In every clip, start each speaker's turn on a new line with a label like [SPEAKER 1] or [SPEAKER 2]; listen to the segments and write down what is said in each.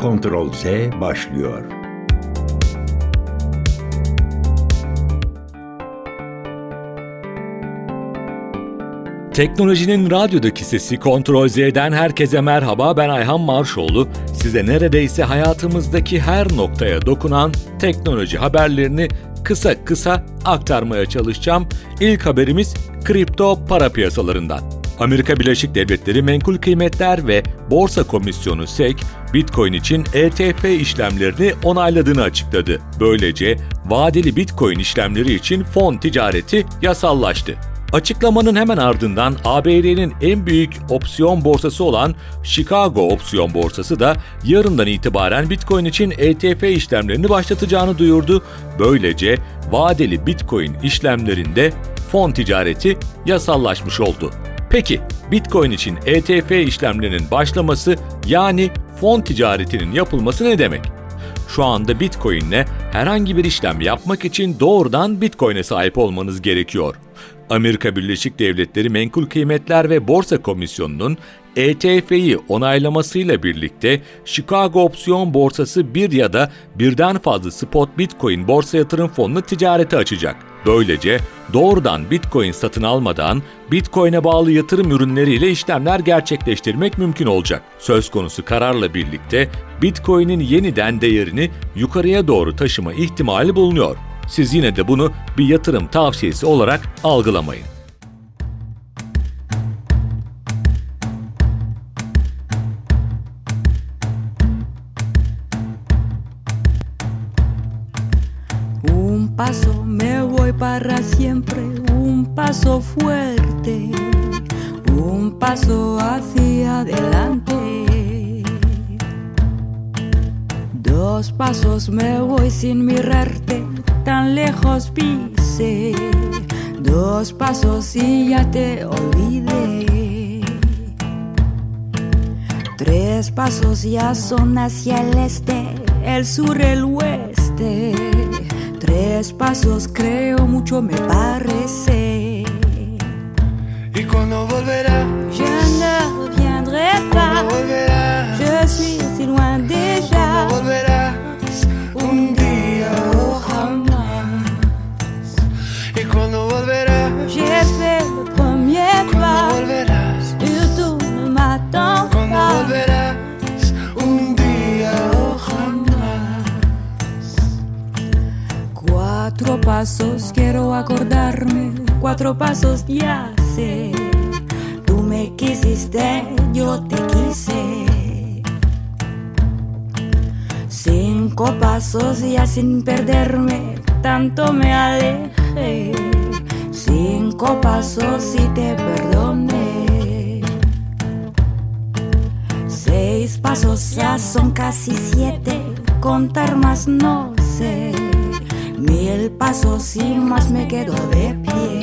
[SPEAKER 1] Ctrl Z başlıyor.
[SPEAKER 2] Teknolojinin radyodaki sesi Ctrl Z'den herkese merhaba ben Ayhan Marşoğlu. Size neredeyse hayatımızdaki her noktaya dokunan teknoloji haberlerini kısa kısa aktarmaya çalışacağım. İlk haberimiz kripto para piyasalarından. Amerika Birleşik Devletleri Menkul Kıymetler ve Borsa Komisyonu SEC, Bitcoin için ETF işlemlerini onayladığını açıkladı. Böylece vadeli Bitcoin işlemleri için fon ticareti yasallaştı. Açıklamanın hemen ardından ABD'nin en büyük opsiyon borsası olan Chicago Opsiyon Borsası da yarından itibaren Bitcoin için ETF işlemlerini başlatacağını duyurdu. Böylece vadeli Bitcoin işlemlerinde fon ticareti yasallaşmış oldu. Peki Bitcoin için ETF işlemlerinin başlaması yani fon ticaretinin yapılması ne demek? Şu anda Bitcoin ile herhangi bir işlem yapmak için doğrudan Bitcoin'e sahip olmanız gerekiyor. Amerika Birleşik Devletleri Menkul Kıymetler ve Borsa Komisyonu'nun ETF'yi onaylamasıyla birlikte Chicago Opsiyon Borsası bir ya da birden fazla spot Bitcoin borsa yatırım fonunu ticarete açacak. Böylece doğrudan Bitcoin satın almadan Bitcoin'e bağlı yatırım ürünleriyle işlemler gerçekleştirmek mümkün olacak. Söz konusu kararla birlikte Bitcoin'in yeniden değerini yukarıya doğru taşıma ihtimali bulunuyor. Siz yine de bunu bir yatırım tavsiyesi olarak algılamayın.
[SPEAKER 3] Siempre, un paso fuerte, un paso hacia adelante. Dos pasos me voy sin mirarte, tan lejos pise. Dos pasos y ya te olvidé. Tres pasos ya son hacia el este, el sur, el oeste. Tres pasos creo mucho me parece.
[SPEAKER 4] ¿Y cuando volverá?
[SPEAKER 3] Je ne reviendrai pas. Cuatro pasos quiero acordarme. Cuatro pasos ya sé. Tú me quisiste, yo te quise. Cinco pasos ya sin perderme, tanto me alejé. Cinco pasos y te perdoné. Seis pasos ya son casi siete, contar más no sé. Ni el paso sin más me quedo de pie.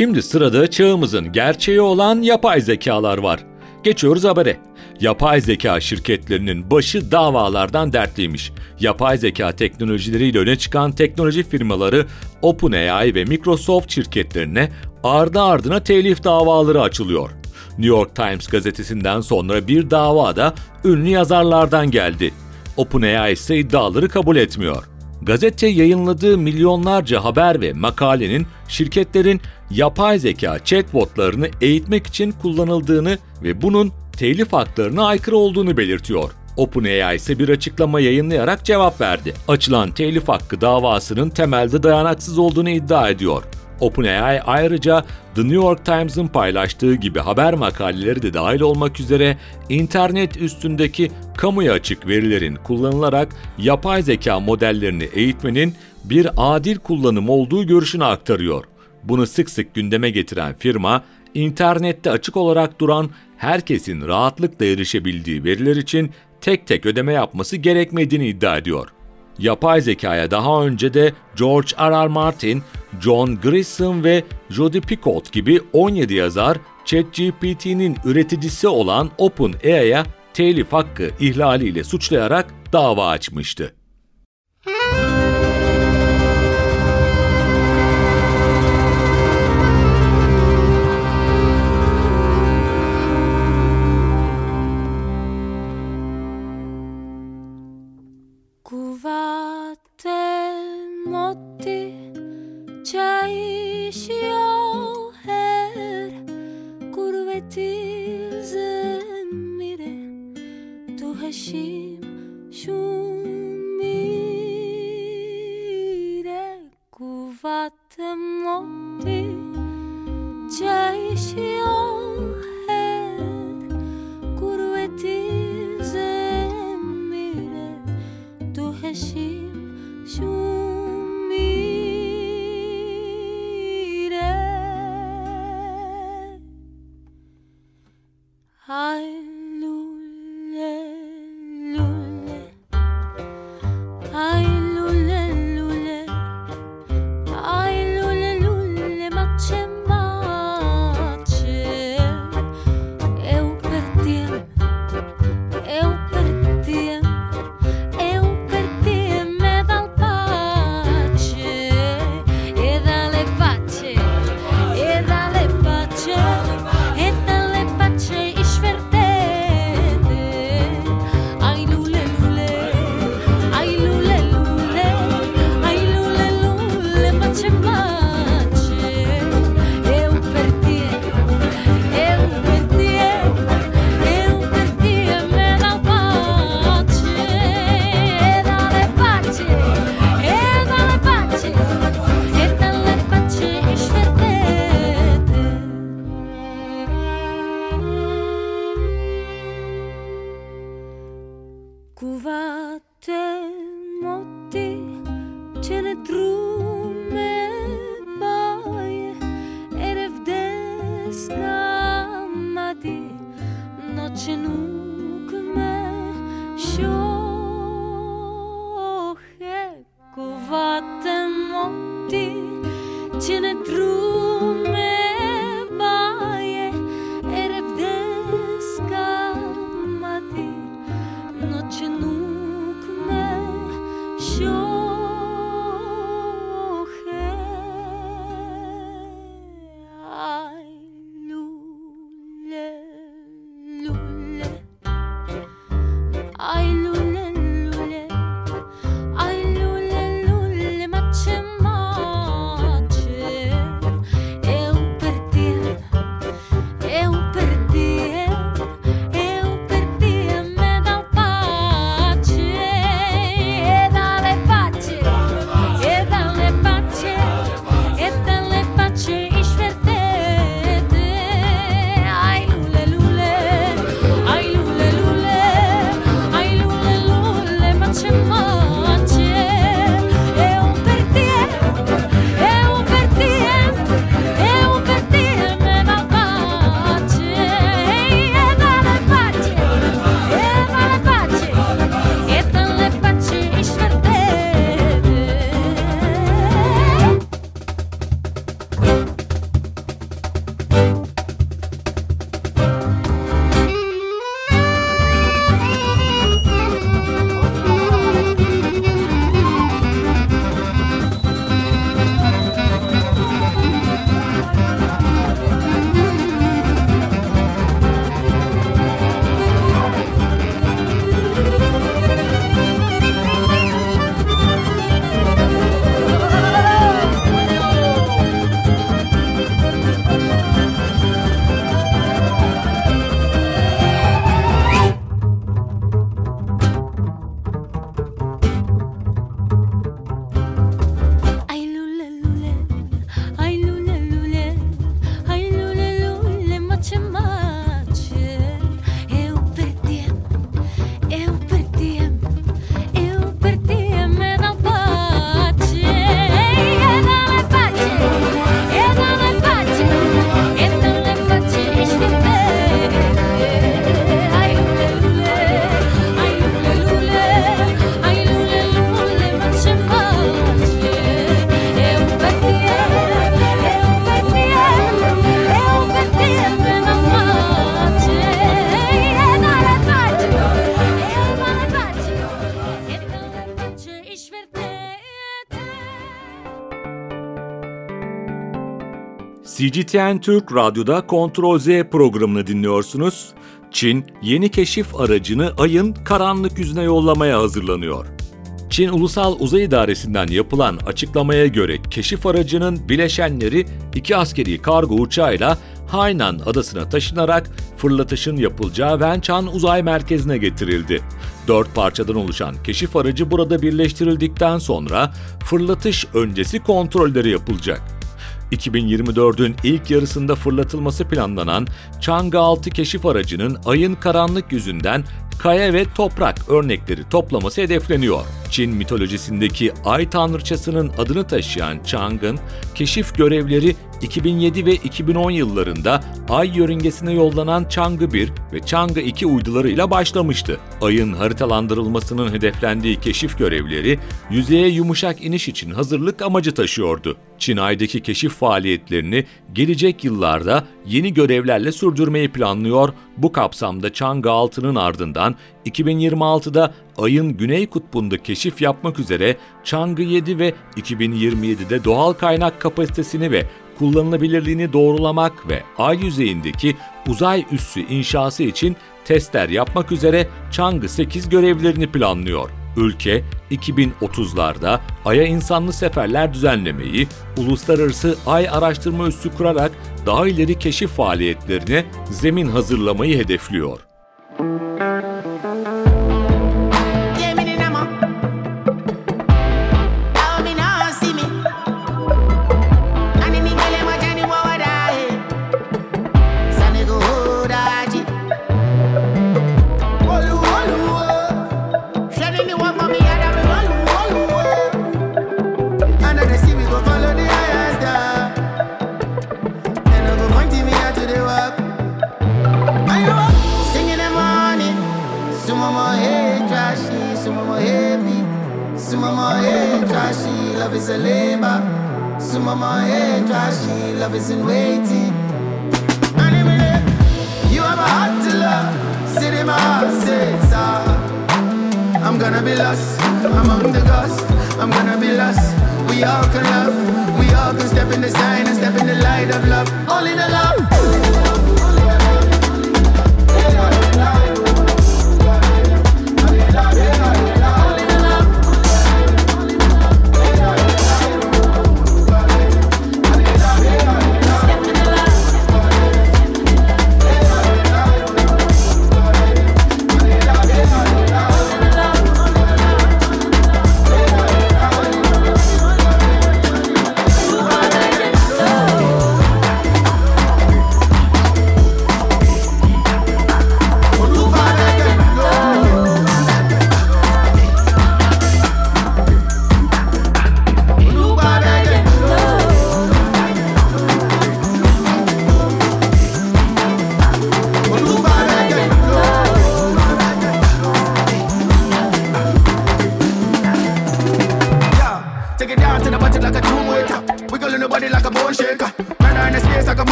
[SPEAKER 2] Şimdi sırada çağımızın gerçeği olan yapay zekalar var. Geçiyoruz habere. Yapay zeka şirketlerinin başı davalardan dertliymiş. Yapay zeka teknolojileriyle öne çıkan teknoloji firmaları OpenAI ve Microsoft şirketlerine ardı ardına telif davaları açılıyor. New York Times gazetesinden sonra bir dava da ünlü yazarlardan geldi. OpenAI ise iddiaları kabul etmiyor. Gazete yayınladığı milyonlarca haber ve makalenin şirketlerin yapay zeka chatbotlarını eğitmek için kullanıldığını ve bunun telif haklarına aykırı olduğunu belirtiyor. OpenAI ise bir açıklama yayınlayarak cevap verdi. Açılan telif hakkı davasının temelde dayanaksız olduğunu iddia ediyor. OpenAI ayrıca The New York Times'ın paylaştığı gibi haber makaleleri de dahil olmak üzere internet üstündeki kamuya açık verilerin kullanılarak yapay zeka modellerini eğitmenin bir adil kullanım olduğu görüşünü aktarıyor. Bunu sık sık gündeme getiren firma, internette açık olarak duran herkesin rahatlıkla erişebildiği veriler için tek tek ödeme yapması gerekmediğini iddia ediyor. Yapay zekaya daha önce de George R. R. Martin, John Grisham ve Jody Picot gibi 17 yazar ChatGPT'nin üreticisi olan OpenAI'ya telif hakkı ihlaliyle suçlayarak dava açmıştı.
[SPEAKER 5] Kuvattelemotti 也。
[SPEAKER 2] CGTN Türk Radyo'da Kontrol Z programını dinliyorsunuz. Çin, yeni keşif aracını ayın karanlık yüzüne yollamaya hazırlanıyor. Çin Ulusal Uzay İdaresi'nden yapılan açıklamaya göre keşif aracının bileşenleri iki askeri kargo uçağıyla Hainan adasına taşınarak fırlatışın yapılacağı Wenchang Uzay Merkezi'ne getirildi. Dört parçadan oluşan keşif aracı burada birleştirildikten sonra fırlatış öncesi kontrolleri yapılacak. 2024'ün ilk yarısında fırlatılması planlanan Chang'e 6 keşif aracının ayın karanlık yüzünden kaya ve toprak örnekleri toplaması hedefleniyor. Çin mitolojisindeki ay tanrıçasının adını taşıyan Chang'ın keşif görevleri 2007 ve 2010 yıllarında Ay yörüngesine yollanan Chang'ı 1 ve Chang'ı 2 uydularıyla başlamıştı. Ayın haritalandırılmasının hedeflendiği keşif görevleri yüzeye yumuşak iniş için hazırlık amacı taşıyordu. Çin Ay'daki keşif faaliyetlerini gelecek yıllarda yeni görevlerle sürdürmeyi planlıyor. Bu kapsamda Chang'ı 6'nın ardından 2026'da Ay'ın güney kutbunda keşif yapmak üzere Chang'ı 7 ve 2027'de doğal kaynak kapasitesini ve kullanılabilirliğini doğrulamak ve ay yüzeyindeki uzay üssü inşası için testler yapmak üzere Chang'ı 8 görevlerini planlıyor. Ülke 2030'larda Ay'a insanlı seferler düzenlemeyi, uluslararası Ay araştırma üssü kurarak daha ileri keşif faaliyetlerine zemin hazırlamayı hedefliyor.
[SPEAKER 6] among the gods, I'm gonna be lost. We all can love. We all can step in the sign and step in the light of love. All in the love.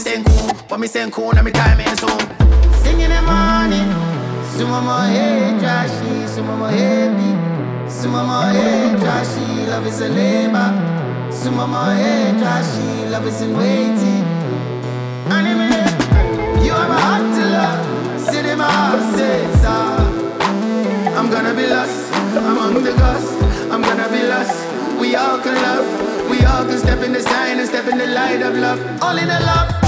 [SPEAKER 6] saying cool, but me saying cool, now me time in soon. Singing in the morning, sumo mo hey trashy, sumo mo hey big, sumo mo hey trashy, love is a labor, sumo mo hey trashy, love is in waiting. Anime, you are my heart to love, city my heart says ah. I'm gonna be lost among the ghosts, I'm gonna be lost. We all can love, we all can step in the sign and step in the light of love, all in the love.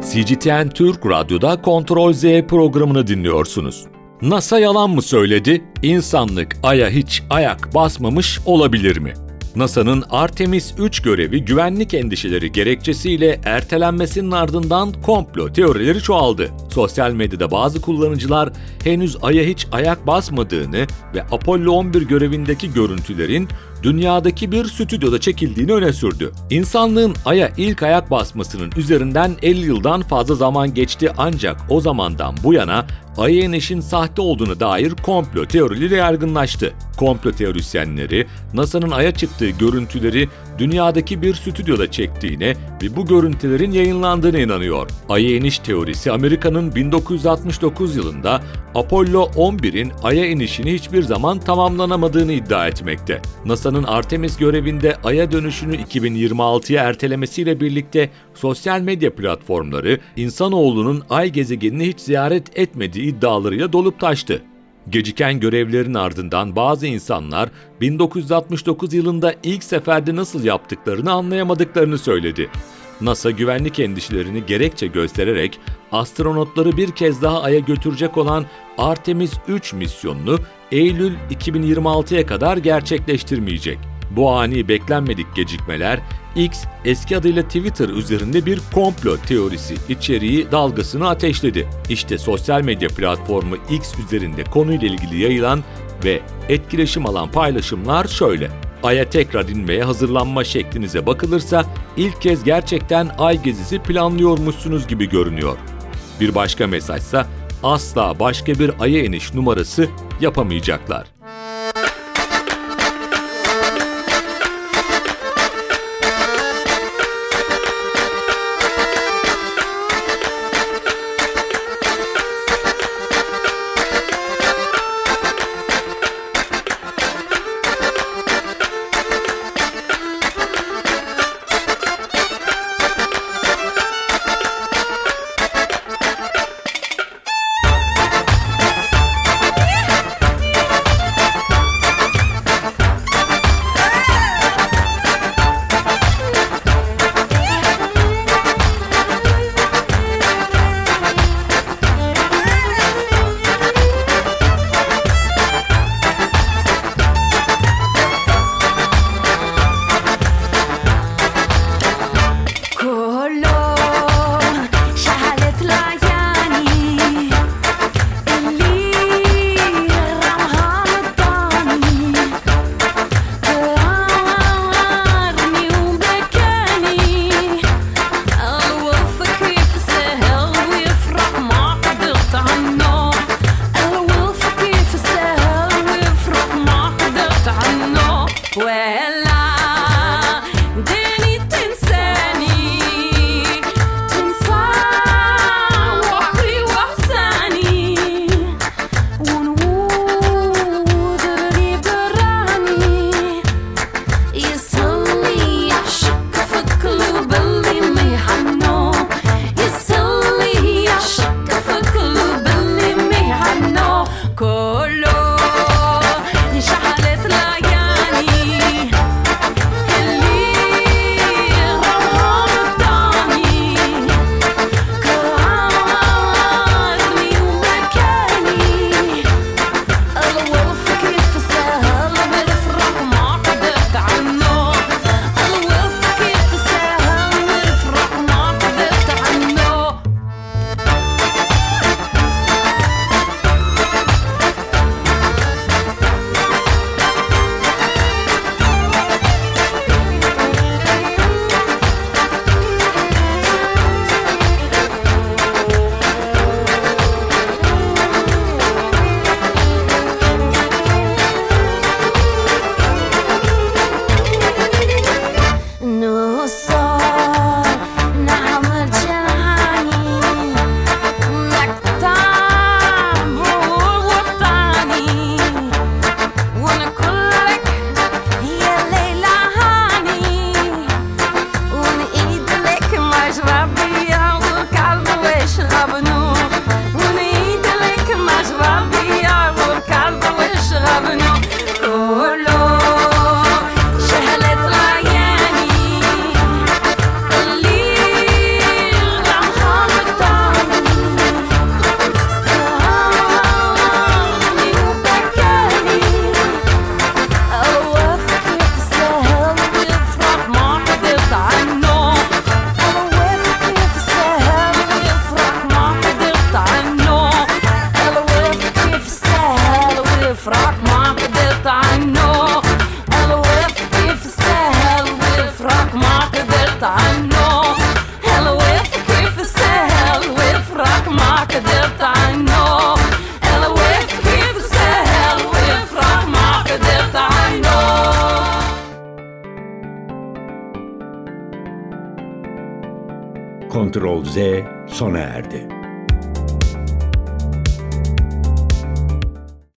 [SPEAKER 2] CGTN Türk Radyo'da Kontrol Z programını dinliyorsunuz. NASA yalan mı söyledi? İnsanlık Ay'a hiç ayak basmamış olabilir mi? NASA'nın Artemis 3 görevi güvenlik endişeleri gerekçesiyle ertelenmesinin ardından komplo teorileri çoğaldı. Sosyal medyada bazı kullanıcılar henüz Ay'a hiç ayak basmadığını ve Apollo 11 görevindeki görüntülerin dünyadaki bir stüdyoda çekildiğini öne sürdü. İnsanlığın Ay'a ilk ayak basmasının üzerinden 50 yıldan fazla zaman geçti ancak o zamandan bu yana Ay'a inişin sahte olduğunu dair komplo teorileri yaygınlaştı. Komplo teorisyenleri NASA'nın Ay'a çıktığı görüntüleri dünyadaki bir stüdyoda çektiğine ve bu görüntülerin yayınlandığına inanıyor. Ay'a iniş teorisi Amerika'nın 1969 yılında Apollo 11'in Ay'a inişini hiçbir zaman tamamlanamadığını iddia etmekte. NASA'nın Artemis görevinde Ay'a dönüşünü 2026'ya ertelemesiyle birlikte sosyal medya platformları insanoğlunun Ay gezegenini hiç ziyaret etmediği iddialarıyla dolup taştı. Geciken görevlerin ardından bazı insanlar 1969 yılında ilk seferde nasıl yaptıklarını anlayamadıklarını söyledi. NASA güvenlik endişelerini gerekçe göstererek astronotları bir kez daha Ay'a götürecek olan Artemis 3 misyonunu Eylül 2026'ya kadar gerçekleştirmeyecek. Bu ani beklenmedik gecikmeler X eski adıyla Twitter üzerinde bir komplo teorisi içeriği dalgasını ateşledi. İşte sosyal medya platformu X üzerinde konuyla ilgili yayılan ve etkileşim alan paylaşımlar şöyle. Ay'a tekrar inmeye hazırlanma şeklinize bakılırsa ilk kez gerçekten ay gezisi planlıyormuşsunuz gibi görünüyor. Bir başka mesajsa asla başka bir Ay'a iniş numarası yapamayacaklar.